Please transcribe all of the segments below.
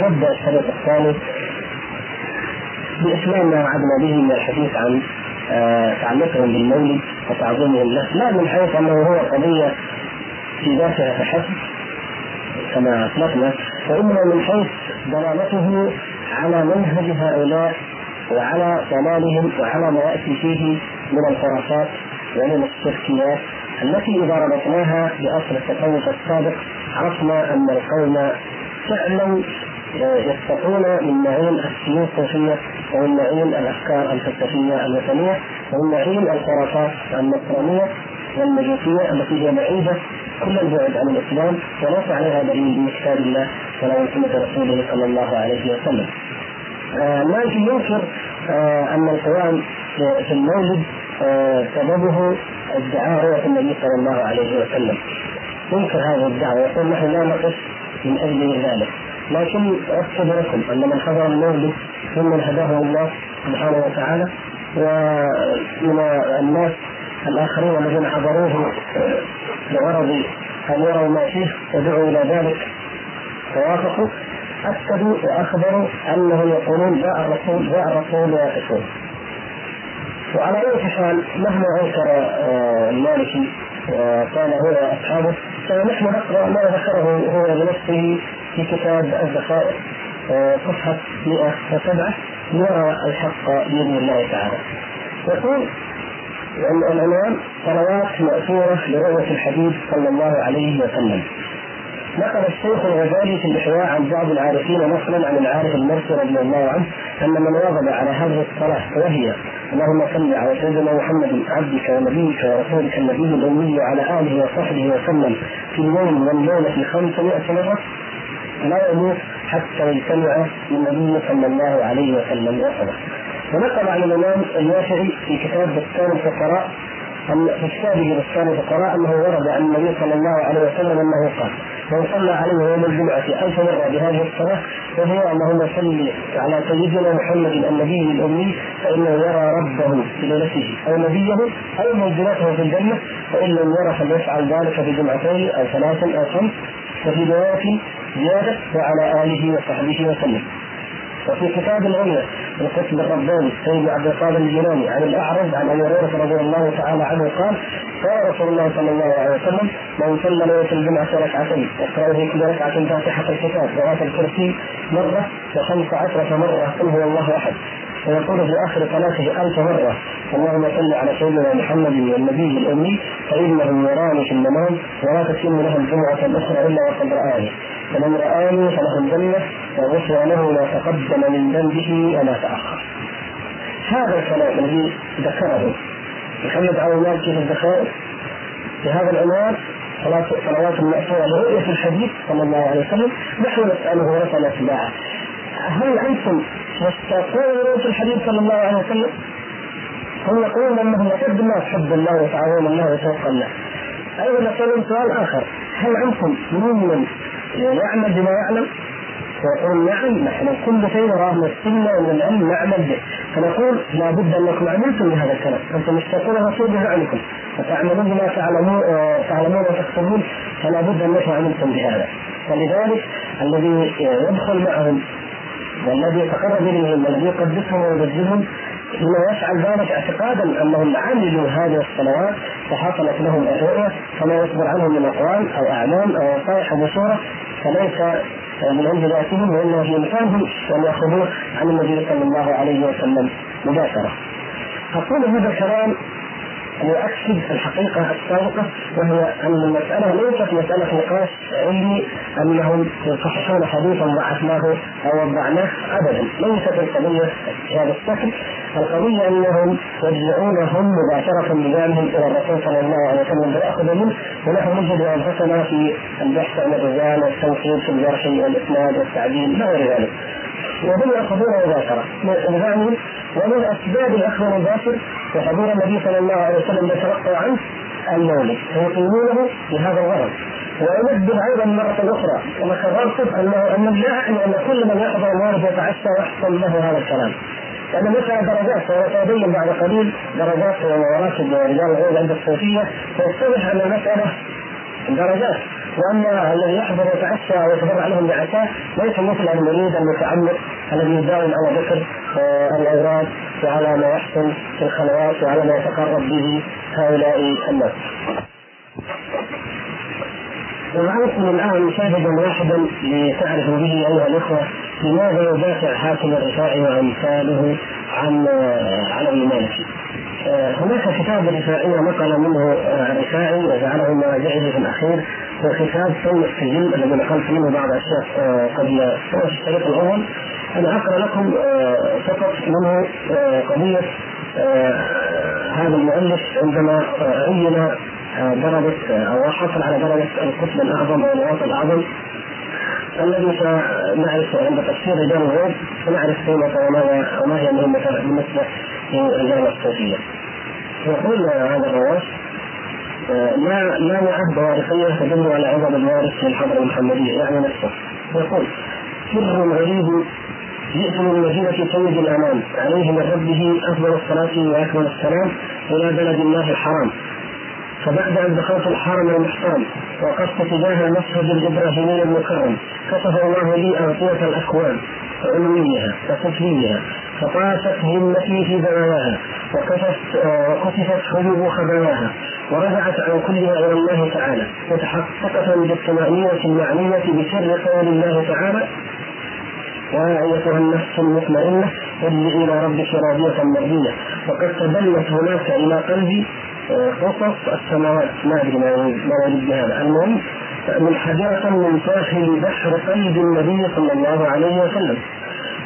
نبدا الشريط الثاني بإتمام ما وعدنا به من الحديث عن آه، تعلقهم بالمولد وتعظيمهم له لا من حيث أنه هو قضية في ذاتها فحسب كما أطلقنا وإنما من حيث دلالته على منهج هؤلاء وعلى ضلالهم وعلى ما ياتي فيه من الخرافات ومن الشركيات التي إذا ربطناها بأصل التصوف السابق عرفنا أن القوم فعلا يستقون من معين السيوف الصوفيه ومن معين الأفكار الفلسفية الوثنية ومن معين الخرافات النصرانية والمجوسية التي هي بعيدة كل البعد عن الإسلام وليس عليها دليل من كتاب الله ولا من سنة رسوله صلى الله عليه وسلم. آه مالك ينكر آه أن القيام في المولد آه سببه ادعاء رؤية النبي صلى الله عليه وسلم. ينكر هذه الدعوة يقول نحن لا نقف من أجل ذلك لكن اكتب لكم أن من حضر المولد ممن هداه الله سبحانه وتعالى ومن الناس الآخرين الذين حضروه لغرض أن يروا ما فيه ودعوا إلى ذلك. فوافقوا أكدوا وأخبروا أنهم يقولون جاء الرسول جاء الرسول ويقفون وعلى أي حال مهما أنكر آه، المالكي وقال هو وأصحابه فنحن نقرأ ما ذكره هو بنفسه في كتاب الذخائر آه، صفحة 107 ليرى الحق بإذن الله تعالى. يقول العنوان صلوات مأثورة لرؤية الحبيب صلى الله عليه وسلم. نقل الشيخ الغزالي في الإحياء عن بعض العارفين نقلا عن العارف المرسي رضي الله عنه أن من واظب على هذه الصلاة وهي اللهم صل على سيدنا محمد عبدك ونبيك ورسولك النبي الأمي وعلى آله وصحبه وسلم في اليوم والليلة 500 مرة لا يموت حتى يجتمع بالنبي صلى الله عليه وسلم وصله. ونقل عن الإمام اليافعي في كتاب بستان الفقراء أن في كتابه بستان الفقراء أنه ورد عن النبي صلى الله عليه وسلم أنه قال من صلى عليه يوم الجمعة ألف مرة بهذه الصلاة وهو اللهم صل على سيدنا محمد النبي الأمي فإنه يرى ربه في ليلته أو نبيه أو منزلته في الجنة فإن لم يرى فليفعل ذلك في جمعتين أو ثلاث أو خمس وفي رواية زيادة وعلى آله وصحبه وسلم. وفي كتاب العليا القطب الرباني سيد عبد القادر الجيلاني عن الأعرج عن أبي هريرة رضي الله تعالى عنه قال قال رسول الله صلى الله عليه وسلم من صلى ليلة الجمعة ركعتين يقرا في كل ركعة فاتحة الكتاب وآية الكرسي مرة وخمس عشرة مرة قل هو الله أحد. ويقول في آخر صلاته ألف مرة اللهم صل على سيدنا محمد والنبي الأمي فإنه يراني في المنام ولا تتم له الجمعه الاخرى إلا وقد رآني فمن رآني فله الجنة وغفر له ما تقدم من ذنبه وما تأخر. هذا الكلام الذي ذكره محمد عبد الله في الذخائر بهذا العنوان صلوات المأثورة لرؤية الحديث صلى الله عليه وسلم نحن نسأله ونسأل أتباعه هل أنتم مشتاقون لرؤية الحديث صلى الله عليه وسلم؟ هم يقولون انهم اشد الناس حب الله وتعظيم الله وشوقا له. أيضا نسالهم سؤال آخر، هل أنتم ممن يعمل بما يعلم ويقول نعم نحن كل شيء نراه من السنة ومن العلم نعمل به فنقول لابد انكم عملتم بهذا الكلام أنتم مشتاقون الرسول بفعلكم وتعملون بما تعلمون تعلمون وتكتبون فلا بد انكم عملتم بهذا ولذلك الذي يدخل معهم والذي يتقرب اليهم والذي يقدسهم ويبجلهم بما يفعل ذلك اعتقادا أنهم عملوا هذه الصلوات فحصلت لهم الرؤية فما يصدر عنهم من أقوال أو أعمال أو نصائح أو بشوره فليس من عند ذاتهم وإنما في امكانهم ان يأخذوه عن النبي صلى الله عليه وسلم مباشرة. أقول هذا الكلام يؤكد الحقيقة السابقة وهي أن المسألة ليست مسألة نقاش علمي أنهم يصححون حديثا ضعفناه أو وضعناه أبدا. ليست القضية بهذا الشكل القضية أنهم يرجعون هم مباشرة بذلهم إلى الرسول صلى الله عليه وسلم فيأخذ منه ونحن نجد أنفسنا في البحث عن الرجال والتوحيد في الجرح والإسناد والتعديل ما غير ذلك. وهم ياخذون مباشرة. لزعمهم ومن أسباب الاخذ المباشر وحضور النبي صلى الله عليه وسلم يتلقى عنه المولد. فيقيمونه بهذا الغرض. وأنبه أيضا مرة أخرى كما أنه أن لا يعني أن كل من يحضر المولد يتعشى ويحصل له هذا الكلام. لأن المسألة درجات وسيبين بعد قليل درجات ومراتب ورجال الغيب عند الصوفية فيتضح أن المسألة درجات. وان الذي يحضر يتعشى ويتبرع لهم بعشاء ليس مثل المريد المتعمق الذي يداوم على ذكر آه، الاوراد وعلى ما يحصل في الخلوات وعلى ما يتقرب به هؤلاء الناس. ومعكم الآن شاهدا واحدا لتعرفوا به أيها الأخوة لماذا يدافع حاكم الرفاعي وأمثاله عن آه، عن المالكي. آه، هناك كتاب رفاعي نقل منه الرفاعي وجعله مراجعه في الأخير كتاب سوء السجن الذي نقلت منه بعض الاشياء قبل في الشريط الأول أنا أقرأ لكم فقط منه قضية هذا المؤلف عندما عين درجة أو حصل على درجة القطب الأعظم أو الوسط الأعظم الذي سنعرف عند تفسير رجال الغيب سنعرف قيمته وما هي مهمته بالنسبة لرجال الصوفية. يقول هذا الرواس ما لا نعد وارثية تدل على عظم الوارث للحضرة المحمدية يعني نفسه. يقول سر غريب جئت من مدينة سيد الأمان. عليه من ربه أفضل الصلاة وأكمل السلام إلى بلد الله الحرام. فبعد أن دخلت الحرم المحترم وقفت تجاه المسجد الإبراهيمي المكرم كشف الله لي أغطية الأكوان علويها وسفليها فطاشت همتي في زواياها وكشفت وكشفت حجب خباياها ورجعت عن كلها إلى الله تعالى متحققة بالطمانينه المعنيه بسر قول الله تعالى يا أيتها النفس المطمئنة ارجعي إلى ربك راضية مرضية وقد تبلت هناك إلى قلبي قصص السماوات. ما أدري ما يريد بهذا المهم منحدرة من ساحل بحر قلب النبي صلى الله عليه وسلم.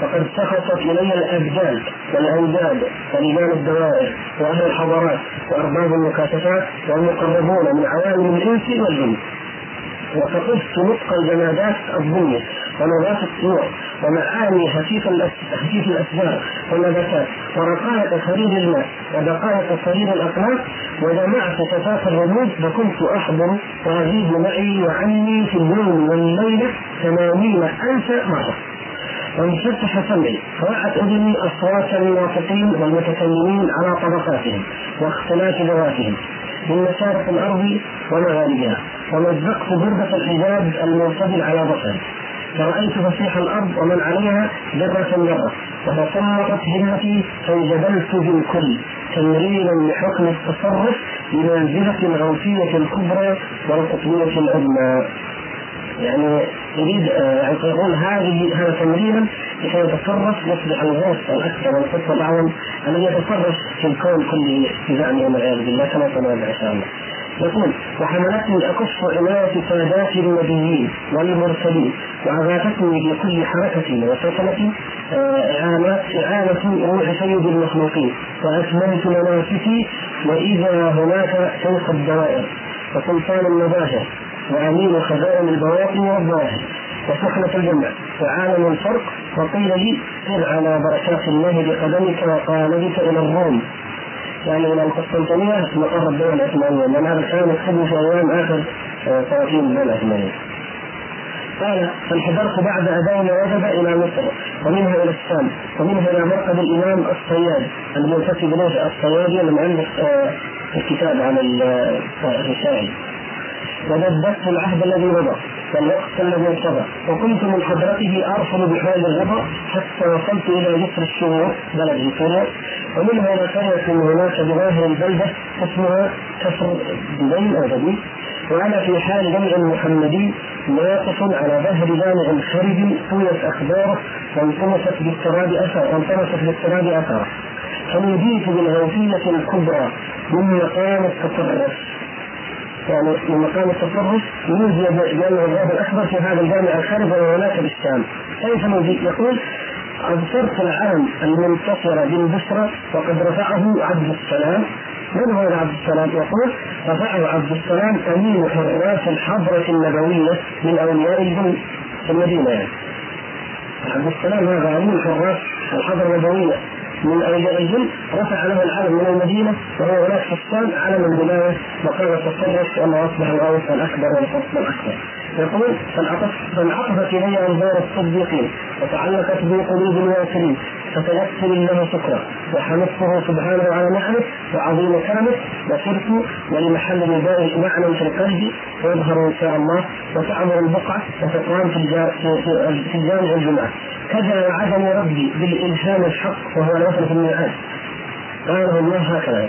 فقد سخطت الي الابدان والاوداد ورجال الدوائر وأهل الحضارات وأرباب المكاشفات والمقربون من عوالم الإنس والجن. وفقدت نطق الجمادات الظلمة ونبات الطيور ومعاني خفيف خفيف الأشجار والنباتات ورقائق خريج الماء ودقائق صرير الاقلام وجمعت شفاف الرموز فكنت أحضر واغيب معي وعني في اليوم والليلة ثمانين ألف مره وانفتح سمعي فوعت أذني اصوات الناطقين والمتكلمين على طبقاتهم واختلاف ذواتهم من مشارق الأرض ومغاربها ومزقت بردة الحجاب المنفصل على بصري. فرأيت فسيح الأرض ومن عليها ذرة ذرة وتسلطت همتي فانجبلت بالكل تمرينا لحكم التصرف بمنزلة الغوثية الكبرى والقطبية العظمى. يعني يريد يعني يقول هذه هذا تمرينا لكي يتصرف يصبح الغوث الأكثر والقطب الاعظم الذي يتصرف في الكون كله بزعمه والعياذ بالله كما سنرى إن شاء الله. يقول وحملتني أكف عناية سادات النبيين والمرسلين واغاثتني في كل حركة وسكنة إعانة إعانة روح سيد المخلوقين وأتممت مناسكي وإذا هناك شيخ الدوائر وسلطان المظاهر وأمين خزائن البواطن والظواهر وسخنة الجنة. وعالم الفرق وقيل لي سر على بركات الله بقدمك وقالبك إلى الروم. يعني إلى القسطنطينية مقر الدولة العثمانيه لأن هذا كان يكتب في أيام آخر صلاتين الدولة العثمانيه. قال فانحدرت بعد اداء وجب إلى مصر ومنها إلى الشام ومنها إلى مرقد الإمام الصياد المنتسب إليه الصيادي المؤلف الكتاب عن الرشاعي ودبست العهد الذي مضى والوقت الذي انقضى وكنت من حضرته ارسل بحال الغضب حتى وصلت إلى جسر الشهور بلد سوريا ومنها إلى قريه هناك بظاهر البلدة اسمها كفر دبي أو دبي. وأنا في حال جمع محمدي واقف على ظهر جامع خرج طويت أخباره وانطمست بالتراب اثر وانطمست بالتراب أثره. فنوديت بالغوثية الكبرى من مقام التصرف يعني من مقام التصرف نودي جامع الغاب الأكبر في هذا الجامع الخارج وهناك بالشام كيف نودي؟ يقول ابصرت العلم المنتصر بالبشرى وقد رفعه عبد السلام من هو عبد السلام؟ يقول رفعه عبد السلام أمين حراس الحضرة النبوية من أولياء الجن في المدينة يعني. عبد السلام هذا أمين حراس الحضرة النبوية من اولياء الجن رفع له العلم من المدينة وهو هناك الشام علم الولايه وقال التصرف وانه أصبح الغوث الأكبر والفصل الأكبر. يقول فانعطفت الي أنظار الصديقين وتعلقت بي قلوب الواصلين فتيسر له شكره وحمدته سبحانه على نعمه وعظيم كرمه وصرت ولمحل نداء معنى في القلب ويظهر إن شاء الله وتعمر البقعة وتقام في في الجامع الجمعة. كذا وعدني ربي بالإلهام الحق وهو لا في الميعاد. قاله الله هكذا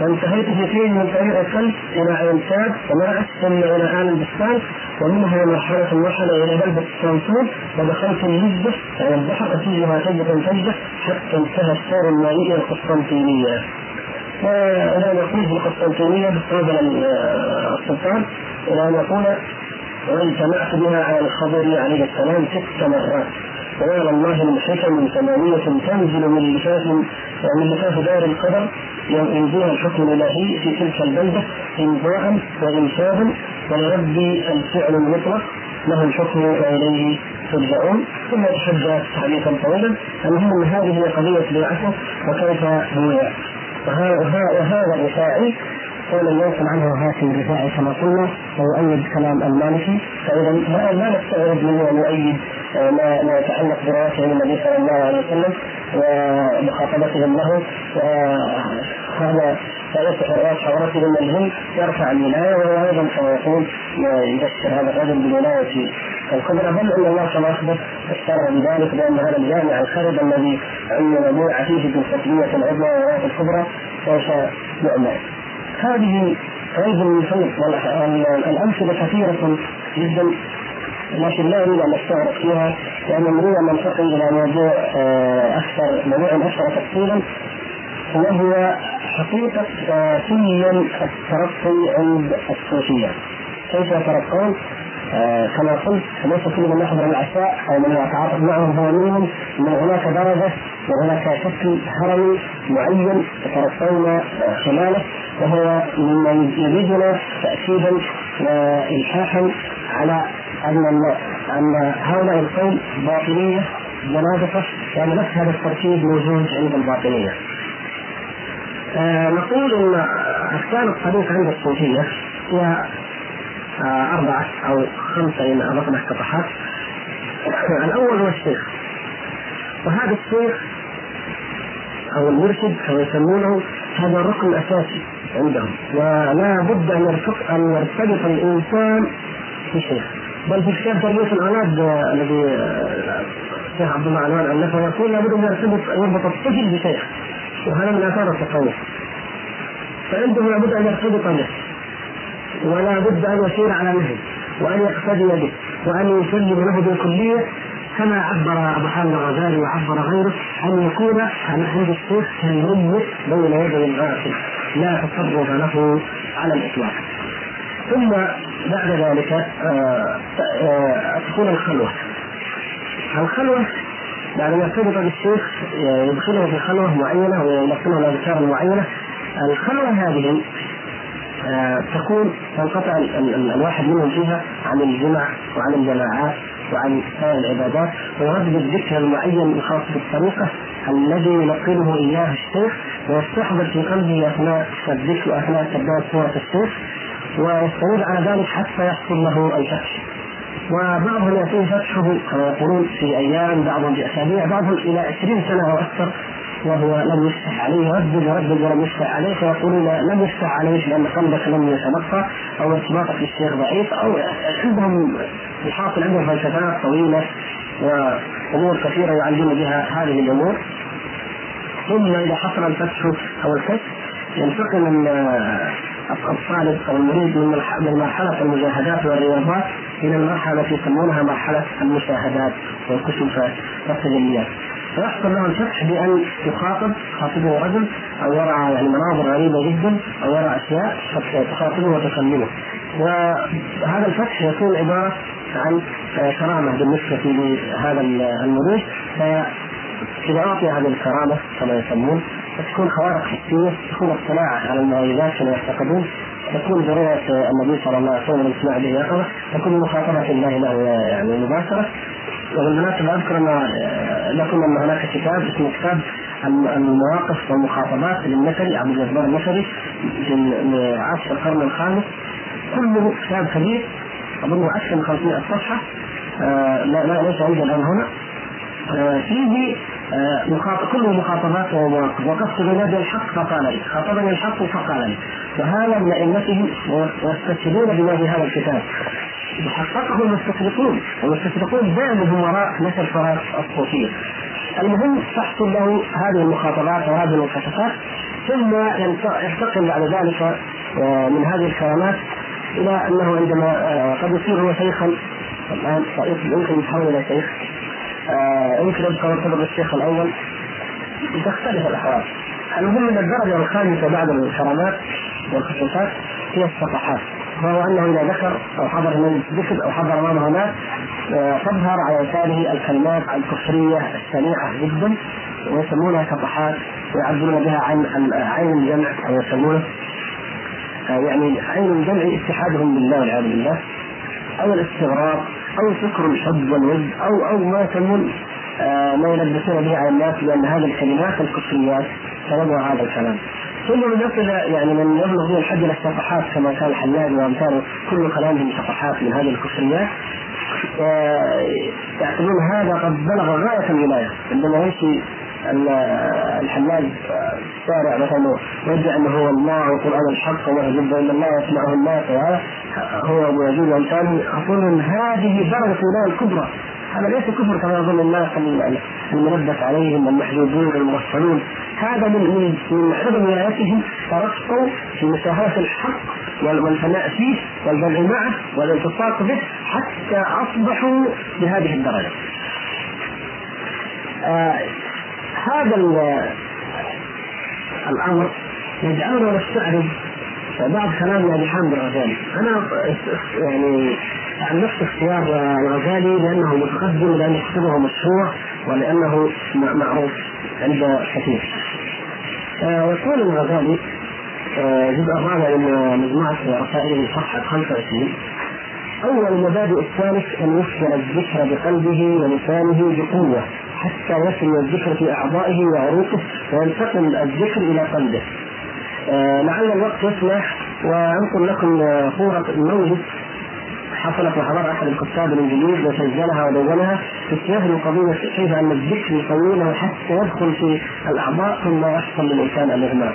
وانتهيت في حين من طريق القلب إلى عين ساد ومرأت ثم إلى ال البستان ومنها مرحلة مرحلة إلى بلدة الصنصور ودخلت النجدة يعني البحر اسيرها سجدة سجدة حتى انتهى السير المائي إلى القسطنطينية. والى أن يقول في القسطنطينية قابل السلطان إلى أن يقول واجتمعت بها على الخضر عليه السلام ست مرات وقال الله من حكم ثمانية تنزل من لفاف من لفاف دار القدر ينزلها الحكم الإلهي في تلك البلدة امضاء وانشادا ولربي الفعل المطلق له الحكم وإليه ترجعون. ثم يتحدث حديثا طويلا المهم هذه هي قضيه بيعته وكيف هي؟ وهذا الرفاعي قول ينقل عنه هاشم الرفاعي كما قلنا ويؤيد كلام المالكي. فاذا ما نستغرب منه ان يؤيد ما ما يتعلق برواته النبي صلى الله عليه وسلم ومخاطبتهم له وهذا فيصح الراس حضرتهم الهم يرفع الولايه وهو أيضا كما يقول يبشر هذا الرجل بالولايه الكبرى بل إن الله كما اخبر اشار بذلك بان هذا الجامع الخرب الذي عين بيع فيه بالفتويه العظمى والولايه الكبرى سوف يعمل. هذه من الأمثلة كثيرة جدا لكن لا اريد أن استغرق فيها لأن نريد ان ننتقل إلى موضوع آه، أكثر موضوع أكثر تفصيلا وهو حقيقة سلم الترقي عند الصوفية. كيف يترقون؟ آه كما قلت ليس كل من يحضر العشاء أو من يتعاطف معهم هو منهم إن هناك درجة وهناك شكل هرمي معين يترقون خلاله وهو مما يزيدنا تاكيدا والحاحا على أن أن هؤلاء القوم باطنية زنادقه يعني نفس هذا التركيب موجود عند الباطنية. آه نقول إن اقسام الطريق عند الصوفية هي آه أربعة أو خمسة ان اردنا افتتاحات. الأول هو الشيخ وهذا الشيخ أو المرشد كما يسمونه هذا الركن الاساسي عندهم ولا بد ان يرتبط أن يرتبط الإنسان بشيخ بل في كتاب تربيه الاولاد الذي الشيخ عبد الله عنوان الفه يقول لابد أن يرتبط يربط الطفل بشيخ وهذا من آثار التصوف فعنده لابد أن يرتبط به ولا بد أن يسير على نهج وأن يقتدي به وأن يسلم له بالكلية كما عبر أبو حامد الغزالي وعبر غيره أن يكون عند الشيخ كالميت بين يدي الغاسل لا تصرف له على الإطلاق. ثم بعد ذلك آه، آه، تكون الخلوة. الخلوة بعد ما يرتبط بالشيخ يدخله في خلوة معينة ويلقنه الأذكار المعينة الخلوة هذه آه، تكون تنقطع الواحد منهم فيها عن الجمع وعن الجماعات وعن سائر العبادات ويردد الذكر المعين الخاص بالطريقة الذي يلقنه إياه الشيخ ويستحضر في قلبه أثناء الذكر وأثناء تبدأ سورة الشيخ ويستمر على ذلك حتى يحصل له الفتح. وبعضهم يكون فتحه كما يقولون في أيام بعضهم في أسابيع بعضهم إلى 20 سنة أو أكثر وهو لم يفتح عليه يردد يردد ولم يفتح عليه فيقولون لم يفتح عليه لأن قلبك لم يتلقى أو ارتباطك بالشيخ ضعيف أو عندهم الحاصل عندهم فلسفات طويلة وأمور كثيرة يعلمون بها هذه الأمور. ثم إذا حصل الفتح أو الكشف ينتقل الطالب أو المريد من مرحله المجاهدات والرياضات إلى المرحلة التي يسمونها مرحلة المشاهدات والكشوفات والتجليات. فيحصل له الفتح بأن يخاطب خاطبه رجل أو يرى يعني مناظر غريبة جدا أو يرى أشياء تخاطبه وتكلمه. وهذا الفتح يكون عبارة عن كرامة بالنسبة لهذا المريد فإذا أعطي هذه الكرامة كما يسمون تكون خوارق حسيه تكون اطلاع على المعجزات كما يعتقدون تكون ضرورة النبي صلى الله عليه وسلم الاجتماع به يقظة تكون مخاطبة الله له يعني مباشرة. وبالمناسبة أذكر أن لكم أن هناك كتاب اسمه كتاب المواقف والمخاطبات للنشري عبد الجبار النشري في عصر القرن الخامس. كله كتاب كبير أظنه أكثر من 500 صفحة آه لا لا ليس عندي الآن هنا. آه فيه آه، كله مخاطبات ومواقف وقفت بنادي الحق فقال لي. خاطبني الحق فقال لي. وهذا من ائمته ويستشهدون في هذا الكتاب. حققه المستشرقون. والمستشرقون دائما وراء نشر التراث الصوفية. المهم تحصل له هذه المخاطبات وهذه المكاشفات ثم ينتقل بعد ذلك آه، من هذه الكرامات إلى أنه عندما آه، قد يصير هو شيخا الآن يمكن يتحول إلى شيخ آه، يمكن يبقى مرتبط بالشيخ الأول. تختلف الأحوال. المهم أن الدرجة الخامسة بعد الكرامات والخصوصات هي الصفحات. وهو أنه إذا ذكر أو حضر من ذكر أو حضر امامه ناس آه، تظهر على يساره الكلمات الكفرية الشنيعه جدا ويسمونها شطحات ويعبرون بها عن عين الجمع أو يسمونه آه، يعني عين الجمع اتحادهم بالله والعياذ بالله. أو الاستغراق أو فكر الحب والود أو أو ما يسمون آه، ما يلبسون به على الناس بان هذه الكلمات الكفريات سببها هذا الكلام. ثم نصل يعني من يبلغ به الحد إلى الصفحات كما كان الحلاج وامثاله كل كلامهم صفحات من هذه الكفريات آه، يعتبرون هذا قد بلغ غاية الولاية. عندما يمشي الحلاج الشارع مثلا ويدعي أنه هو الله وقران الحق ويجب إن الله يسمعه الناس وهذا هو أبو يزيد وامثاله يقولون هذه درجة الولايه الكبرى هذا ليس كفر كما يظن الناس الملبس عليهم المحجوبون المغفلون هذا من من عدم ولايتهم ترقوا في مشاهدة الحق والفناء فيه والجمع معه والالتصاق به حتى أصبحوا بهذه الدرجة. آه هذا الأمر يجعلنا نستعرض بعض كلام أبي حامد الغزالي أنا يعني عن نفس اختيار الغزالي لأنه متقدم لأن كتبه مشهور ولأنه معروف عند كثير. آه، الغزالي آه، الجزء الرابع من مجموعة رسائله صفحة 25 أول مبادئ الثالث أن يفعل الذكر بقلبه ولسانه بقوة حتى يصل الذكر في أعضائه وعروقه وينتقل الذكر إلى قلبه. آه لعل الوقت يسمح وأنقل لكم صورة المولد. حصلت وحضر أحد الكتاب الانجليز وسجلها ودونها في سياق القضية كيف أن الذكر يطوله حتى يدخل في الأعضاء ثم يحصل للإنسان الإغماء.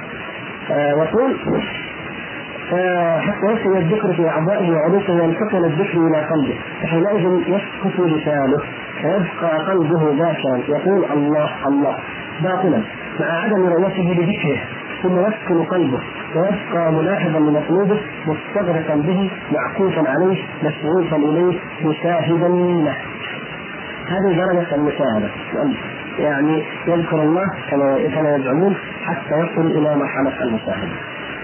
آه يقول آه حتى يصل الذكر في أعضائه وعروقه وينتقل الذكر إلى قلبه فحينئذ يسكت لسانه فيبقى قلبه ذاكرا. يقول الله الله باطلا مع عدم رؤيته لذكره. ثم يسكن قلبه ويبقى ملاحظا لمطلوبه مستغرقا به معكوفا عليه مشغوفا إليه مشاهدا له. هذه درجة المشاهدة. يعني يذكر الله كما كما يزعمون حتى يصل إلى مرحلة المشاهدة.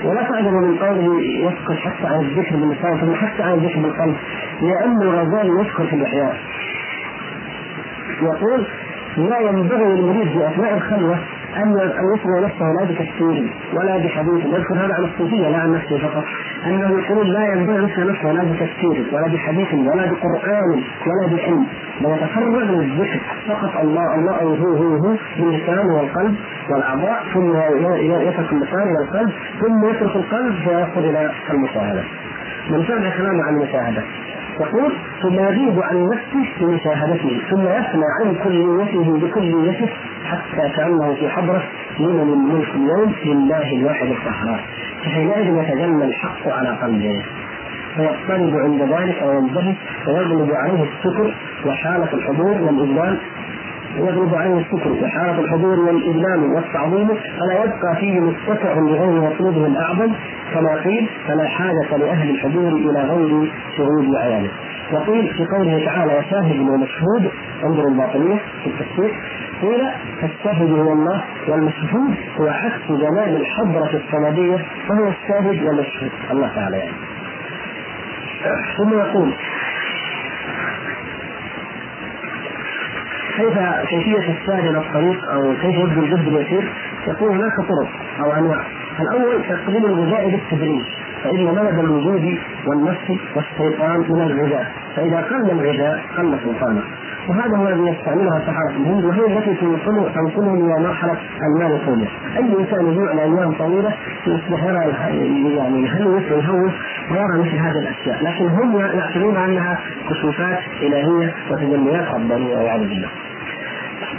ولا تعجب من قوله يسكت حتى عن الذكر باللسان ثم حتى عن الذكر بالقلب لأن الغزالي يذكر في الإحياء. يقول لا ينبغي للمريد في أثناء الخلوة أن ان يسمع نفسه لا بتفسير ولا بحديث يذكر هذا عن الصوفية لا عن نفسه فقط. أنه يقول لا ينبغي أن يسمع نفسه لا بتفسير ولا بحديث ولا بقرآن ولا بعلم. بل يتفرغ للذكر فقط الله الله أو هو هو هو باللسان والقلب والأعضاء ثم يترك اللسان إلى القلب ثم يترك القلب فيصل إلى المشاهدة. سمع كلامه عن المشاهدة. يقول ثم يغيب عن نفسه في مشاهدته ثم يفنى عن كليته بكليته حتى كأنه في حضرة لمن الملك اليوم لله الواحد القهار. فحينئذ يتجلى الحق على قلبه. فيضطرب عند ذلك وينبهي ويغلب عليه السكر وحالة الحضور والإذلال يغلب عليه السكر وحالة الحضور والإذلال والتعظيم فلا يبقى فيه متسع لغير مطلوبه الأعظم كما قيل فلا حاجة لأهل الحضور إلى غير شهود عيانه وقيل في قوله تعالى وشاهد ومشهود انظروا الباطنية في التفسير قيل فالشاهد هو الله والمشهود هو عكس جمال الحضرة الصمدية فهو الشاهد والمشهود. الله تعالى يعني ثم يقول كيف كيفية إلى الطريق أو كيف يبدو الجهد اليسير؟ يقول هناك طرق أو أنواع. الأول تقديم الغذاء بالتدريج فإن مدد الوجود والنفس والشيطان من الغذاء فإذا قل الغذاء قل سلطانه وهذا هو الذي يستعملها سحرة الهند وهي التي تنقله إلى مرحلة المال الطويله، أي إنسان يجوع لايام طويلة يصبح يرى يعني يهلوس ويهوس ويرى مثل هذه الأشياء، لكن هم يعتبرون أنها كشوفات إلهية وتجليات ربانية والعياذ بالله.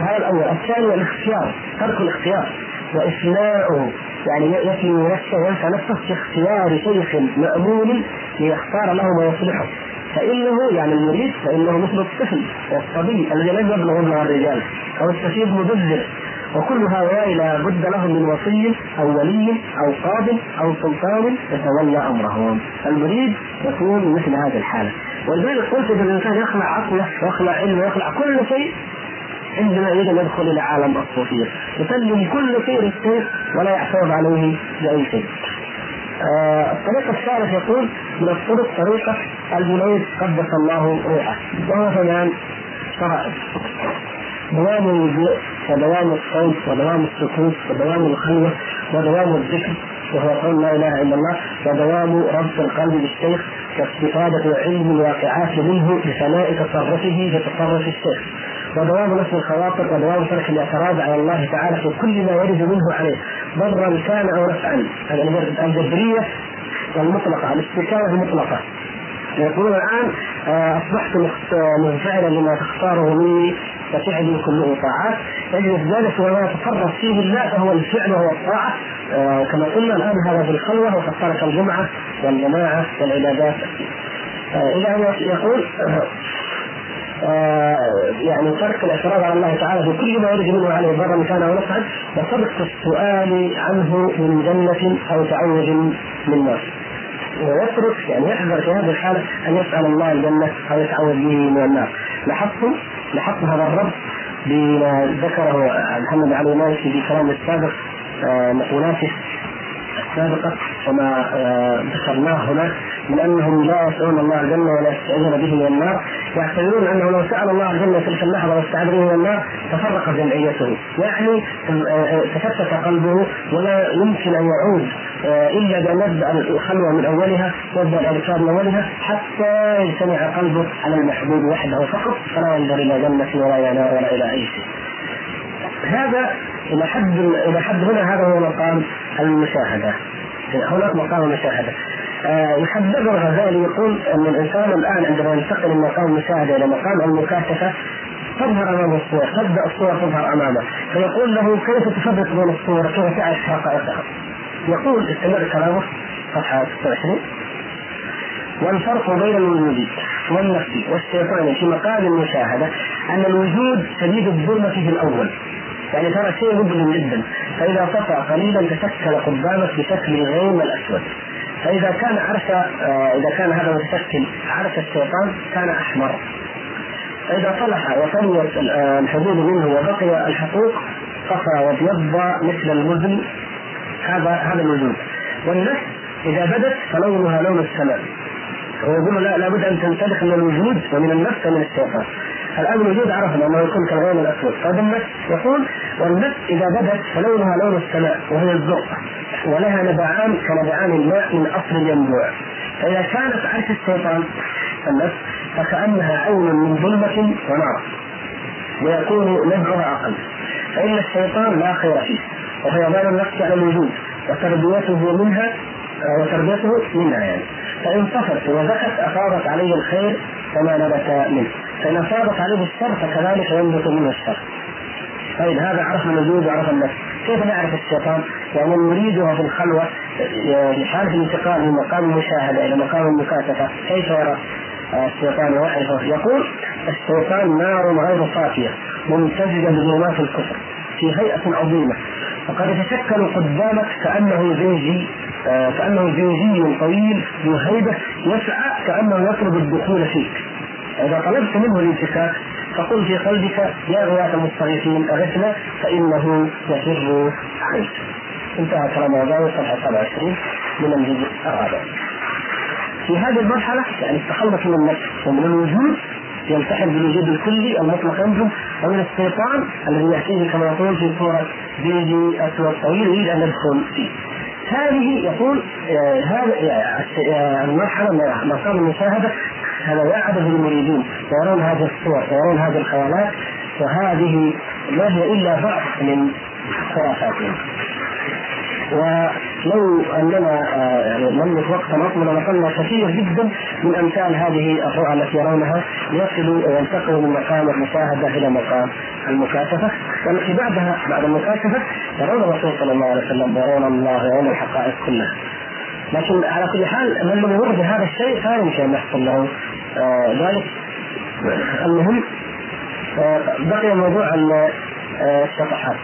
هذا الأول، الثاني الاختيار، ترك الاختيار وإفناؤه يعني يفني نفسه وينسى نفسه في اختيار شيخ مأمون ليختار له ما يصلحه. فإنه يعني المريد فإنه مثل الطفل والصبي الذي لم يبلغ مبلغ الرجال أو السفيد مبذر وكل هؤلاء لا بد لهم من وصي أو ولي أو قاض أو سلطان يتولى أمرهم. المريد يكون مثل هذه الحالة. ولذلك قلت ان الإنسان يخلع عقله ويخلع علمه ويخلع كل شيء عندما يريد أن يدخل إلى عالم الصوفية. يسلم كل شيء للشيخ ولا يحتوض عليه بأي شيء. آه الطريق الثالث يقول من الطرق طريقة الجنيد قدس الله روحه. وهو ثمان فرائض. دوام الوضوء ودوام الصوم ودوام السكوت ودوام الخلوة ودوام الذكر وهو قول لا إله إلا الله ودوام ربط القلب بالشيخ واستفادة علم الواقعات منه بثناء تصرفه في تصرف الشيخ. ودوام نفس الخواطر ودوام ترك الاعتراض على الله تعالى في كل ما يرد منه عليه. ضرا كان أو نفعا الجبرية المطلقه الاستكانة المطلقة. يقولون الآن آه، أصبحت منفعلا لما تختاره مني ففعلي كله طاعات يجب ذلك وما يتصرف فيه الله فهو الفعل وهو الطاعة. آه، كما قلنا الآن هذا في الخلوة وقد ترك الجمعة والجماعة والعبادات. آه، إذا يقول آه، يعني ترك الاعتراض على الله تعالى في كل ما يرد منه عليه ضرا كان أو نفعا وترك السؤال عنه من جنة أو تعوذ من نار ويترك يعني يحذر في هذه الحالة أن يسأل الله الجنة أو يتعوذ به من النار. لاحظتم؟ لاحظتم هذا الربط بما ذكره محمد علي مالكي في كلامه السابق آه، مقولاته السابقة وما آه، ذكرناه هناك. من انهم لا يسالون الله الجنه ولا يستعيذون به من النار. يعتبرون أنه لو سأل الله الجنه تلك اللحظه واستعاذ به من النار تفرق جمعيته. يعني آه، تفتت قلبه ولا يمكن أن يعود إلا بان يبدا الخلوة من أولها يبدا الاذكار من أولها حتى يجتمع قلبه على المحبوب وحده فقط فلا ينظر إلى جنه ولا إلى نار ولا إلى أي شيء. هذا إلى حد إلى حد هنا هذا هو مقام المشاهدة. هناك مقام المشاهدة. آه يحدد الغزالي يقول أن الإنسان الآن عندما ينتقل من مقام المشاهدة إلى مقام المكاشفة تظهر امامه الصور تبدأ الصور تظهر أمامه فيقول له كيف تفرق بين الصور كيف تعرف حقائقها يقول استمر كلامه صفحة 26 والفرق بين الوجود والنفس والشيطان في مقام المشاهدة أن الوجود شديد الظلمه في الأول. يعني ترى شيء مظلم جدا فإذا طفى قليلا تشكل قدامك بشكل الغيم الاسود فإذا كان عرش آه، إذا كان هذا متشكل عرش الشيطان كان أحمر. فإذا صلح وسوت آه، الحدود منه وبقي الحقوق صفى وابيض مثل المزن. هذا هذا الوجود والنفس إذا بدت فلونها لون السماء. ويقول لا لابد أن تنسلخ من الوجود ومن النفس ومن الشيطان. الآن الوجود عرفنا انه يكون كالغيم الأسود. طيب النفس يقول والنفس إذا بدت فلونها لون السماء وهي الزرقاء. ولها نبعان كنبعان الماء من أصل الينبوع فإذا كانت عرش الشيطان النفس فكأنها عين من ظلمة ونار. ويكون نبعها أقل. فإن الشيطان لا خير فيه وفيضان النفس على الوجود وتربيته منها وتربيته منها يعني فإن صفت وزكت أفاضت عليه الخير كما نبت منه. فإن أفاضت عليه الشر فكذلك ينبت منه الشر. طيب هذا عرف الوجود وعرف النفس. كيف نعرف الشيطان؟ يعني نريدها في الخلوة لحالة الانتقال من مقام المشاهدة إلى مقام المكاشفة كيف يرى؟ الشيطان ويعرفه؟ يقول الشيطان نار غير صافية ممتزجة بظلمات الكفر في هيئة عظيمة. فقد يتشكل قدامك كأنه زوجي آه، كأنه زوجي طويل ذو هيبة يسعى كأنه يطلب الدخول فيك إذا طلبت منه الانتكاك فقل في قلبك يا غياث المستغيثين أغثنا فإنه يفر عنك. انتهى كلام الغزالي صفحه 27 من الجزء الرابع. في هذه المرحلة يعني التخلص من النفس ومن الوجود يلتحم بالوجود الكلي المطلق عندهم ومن الشيطان الذي يأتيه كما يقول في صورة بيجي أسود طويل يريد أن يدخل فيه. هذه يقول آه هذا آه المرحلة من مقام المشاهدة. هذا وعد المريدين يرون هذه الصور ويرون هذه الخيالات وهذه ما هي إلا بعض من خرافاتهم لو أننا آه، نملك وقتا اطول لقلنا كثير جدا من أمثال هذه الرؤى التي يرونها ليصلوا وينتقلوا من مقام المشاهدة إلى مقام المكاشفه والتي بعدها بعد المكاشفه يرون الرسول صلى الله عليه وسلم يرون الله يرون الحقائق كلها. لكن على كل حال من لم يمر بهذا الشيء لا يمكن أن يحصل له آه ذلك. المهم آه بقي موضوع آه، الشطحات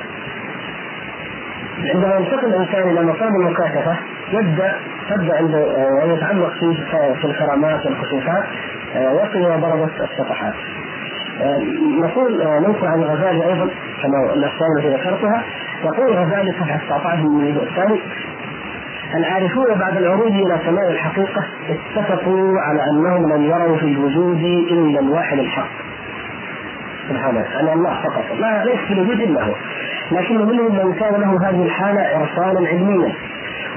عندما ينتقل الإنسان إلى مقام المكاشفة يبدأ تبدأ عنده آه، يتعمق في الكرامات والكشوفات آه، يصل إلى درجة الشطحات. نقول ننقل عن الغزالي أيضا كما الاشياء التي ذكرتها يقول الغزالي صفحة 19 من الجزء الثاني العارفون بعد العروج إلى سماء الحقيقة اتفقوا على أنهم لم يروا في الوجود إلا الواحد الحق. سبحانه يعني الله فقط لا ليس في الوجود إلا هو. لكن منهم من كان له هذه الحالة ارسالا علميا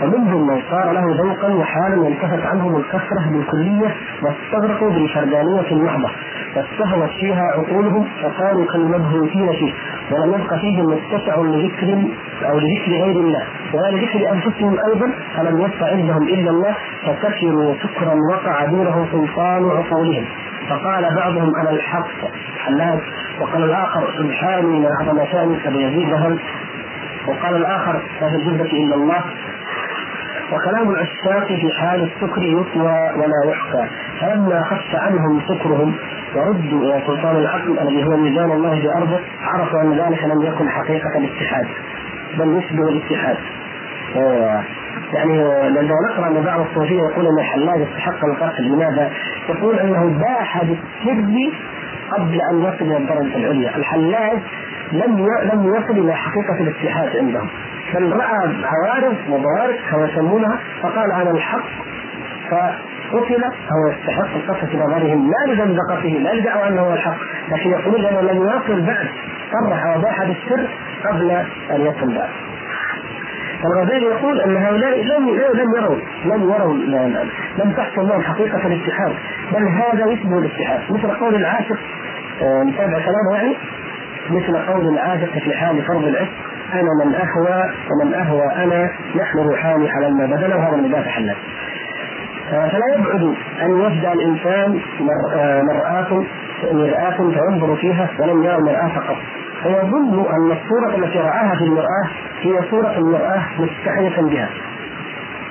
ومنهم من صار له ذوقا وحالا ينتهت عنهم الكثره بالكلية واستغرقوا بالفردانيه المحضه فاستهوت فيها عقولهم فصاروا كالمبهوتين فيه ولم يبق فيهم متسع لذكر أو لذكر غير الله ولا لذكر أنفسهم أيضا فلم يبق عندهم إلا الله فسكروا سكرا وقع دونه سلطان عقولهم. فقال بعضهم أنا الحق حلاج وقال الآخر سبحاني ما اعظم شاني ابي يزيد ذهب وقال ما في الجبه إلا الله. وكلام العشاق في حال السكر يطوى ولا يحكى فلما خف عنهم سكرهم وردوا إلى سلطان العقل الذي هو ميزان الله بأرضه عرفوا أن ذلك لم يكن حقيقة الاتحاد بل يشبه الاتحاد. يعني لو نقرأ أن بعض الصوفية يقول أن الحلاج استحق القتل لماذا؟ يقول أنه باح بالسر قبل أن يصل إلى الدرجة العليا، الحلاج لم لم يصل إلى حقيقة الاتحاد عندهم. بل رأى حوادث وضوارب كما يسمونها فقال أنا الحق فقتل هو يستحق القتل في نظرهم لا لزندقته لا لدعوى أنه هو الحق لكن يقولون لأنه لم يصل بعد صرح وباح بالسر قبل أن يصل بعد الغزالي يقول أن هؤلاء لم لم يروا لم يروا لم تحصل لهم حقيقة الاتحاد بل هذا يشبه الاتحاد مثل قول العاشق نتابع آه، كلامه يعني مثل قول العاشق في حال فرض العشق. أنا من أهوى ومن أهوى أنا نحن روحان حللنا بدلا وهذا من ذات حلال آه، فلا يبعد أن يبدا الإنسان آه، مرآة مرآة فينظر فيها ولم يرى المرآة فقط. فيظن أن الصورة التي رآها في المرآة هي صورة المرآة مستحية بها.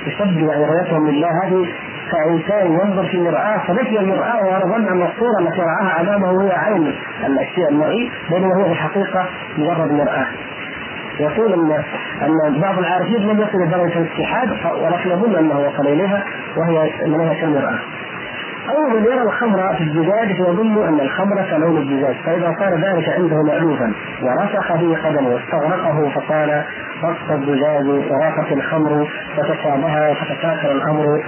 يشبه يعني رؤيتهم لله. هذه كإنسان ينظر في المرآة فنسي المرآة وظن أن الصورة التي رآها أمامه هي عين. الأشياء المرئي بينما هو في الحقيقة مجرد مرآة. يقول ان إن بعض العارفين لم يصل لدرجه الاتحاد ولكن يظن أنه وصل إليها وهي انها كالمراه. أو من يرى الخمر في الزجاج فيظن أن الخمر كلون الزجاج فإذا صار ذلك عنده مالوفا ورسخ به قدمه واستغرقه فقال رق الزجاج ورافت الخمر فتشابه فتكاثر الأمر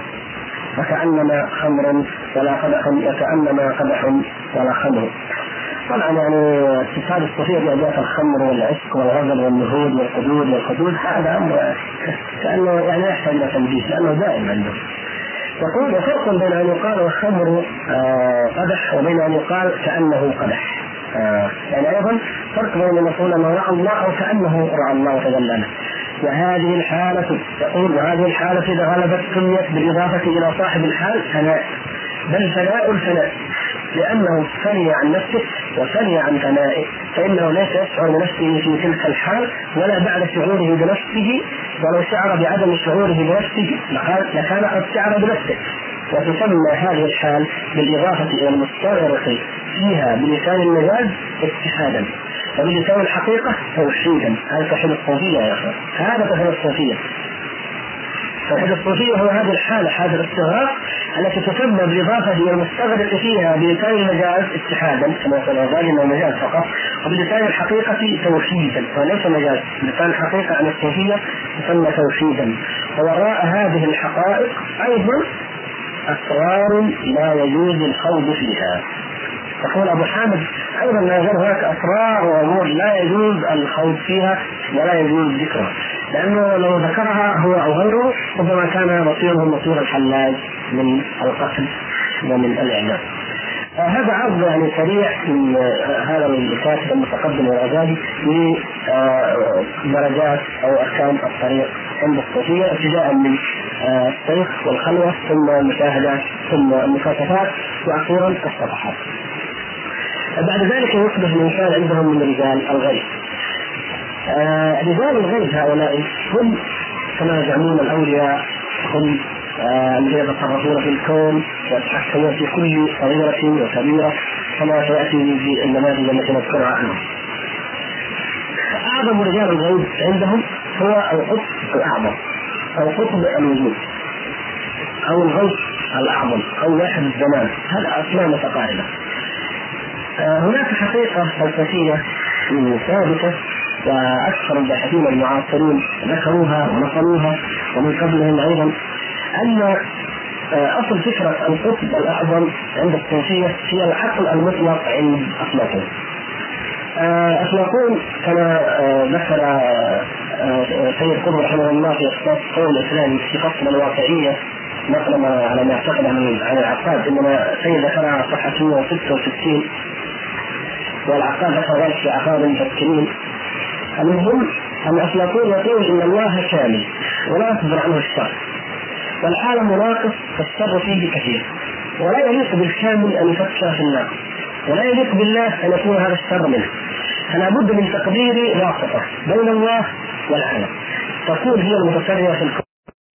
فكأنما خمر ولا قدح وكانما قدح ولا خمر طبعا يعني اتصال الصوفيه بأداة الخمر والعشق والغزل والنهوض والحدود والحدود هذا أمر كأنه يعني يحتاج إلى تنبيه لأنه دائم عندهم. يقول وفرق بين أن يقال الخمر آه، قدح وبين أن يقال كأنه قدح. آه، يعني أيضا فرق بين أن يقول أنه رأى الله أو كأنه رأى الله وتجلى له. وهذه الحالة يقول وهذه الحالة إذا غلبت سميت بالإضافة إلى صاحب الحال فناء بل فناء الفناء لأنه فني عن نفسه وفني عن فنائه فإنه ليس يشعر بنفسه في تلك الحال ولا بعد شعوره بنفسه ولو شعر بعدم شعوره بنفسه لكان قد شعر بنفسه. وتسمى هذه الحال بالإضافة إلى المستغرق فيها بلسان المجاز اتحادا وبلسان الحقيقة توحيدا. هذا توحيد الصوفية يا أخي. هذا توحيد الصوفية. الصوفية هو هذه الحالة حالة الاستغراق التي تسمى بالإضافة إلى المستغرق فيها بلسان المجاز اتحادا كما يقول الغزالي أنه مجاز فقط وبلسان الحقيقة توحيدا وليس مجاز. لسان الحقيقة عن الصوفية تسمى توحيدا. ووراء هذه الحقائق أيضا أسرار لا يجوز الخوض فيها. يقول أبو حامد أيضا لا يزال هناك أسرار وأمور لا يجوز الخوض فيها ولا يجوز ذكرها. لأنه لو ذكرها هو أو غيره ربما كان مصيره مصير الحلاج من القتل ومن الإعدام. آه هذا عرض يعني سريع من آه هذا الكاتب المتقدم الغزالي لدرجات أو أركان الطريق عند الصوفيه ابتداء من آه، الشيخ والخلوة ثم المشاهدات ثم المكاشفات وأخيرا الصفحات. بعد ذلك يصبح الإنسان عندهم من رجال الغيب. آه رجال الغيب هؤلاء هم كما يزعمون الأولياء هم آه، الذين يتصرفون في الكون ويتحكمون في كل صغيرة وكبيرة كما سيأتي في النماذج التي نذكرها عنهم. أعظم رجال الغيب عندهم هو القطب الأعظم أو قطب الوجود أو الغوث الأعظم أو واحد الزمان هذا أسماء متقاربه آه، هناك حقيقة فلسفية ثابتة وأكثر الباحثين المعاصرين ذكروها ونقلوها ومن قبلهم أيضا أن آه، أصل فكرة القطب الأعظم عند الصوفيه هي العقل المطلق عند افلاطون. آه، افلاطون كما ذكر سيد قطب رحمه الله في اختصاص قول الإسلام في فصل الواقعية نقلا على ما اعتقد عن العقاد إنما سيد ذكرها صفحة 166 والعقاد ذكر ذلك في عقاد المفكرين المهم أن افلاطون يقول إن الله كامل ولا يصدر عنه الشر. والعالم ناقص فالشر فيه كثير. ولا يليق بالكامل أن يفكر في الناقص ولا يليق بالله أن يكون هذا الشر منه. فلا بد من تقدير واسطة بين الله والعالم. تكون هي المتصرفه في الكون.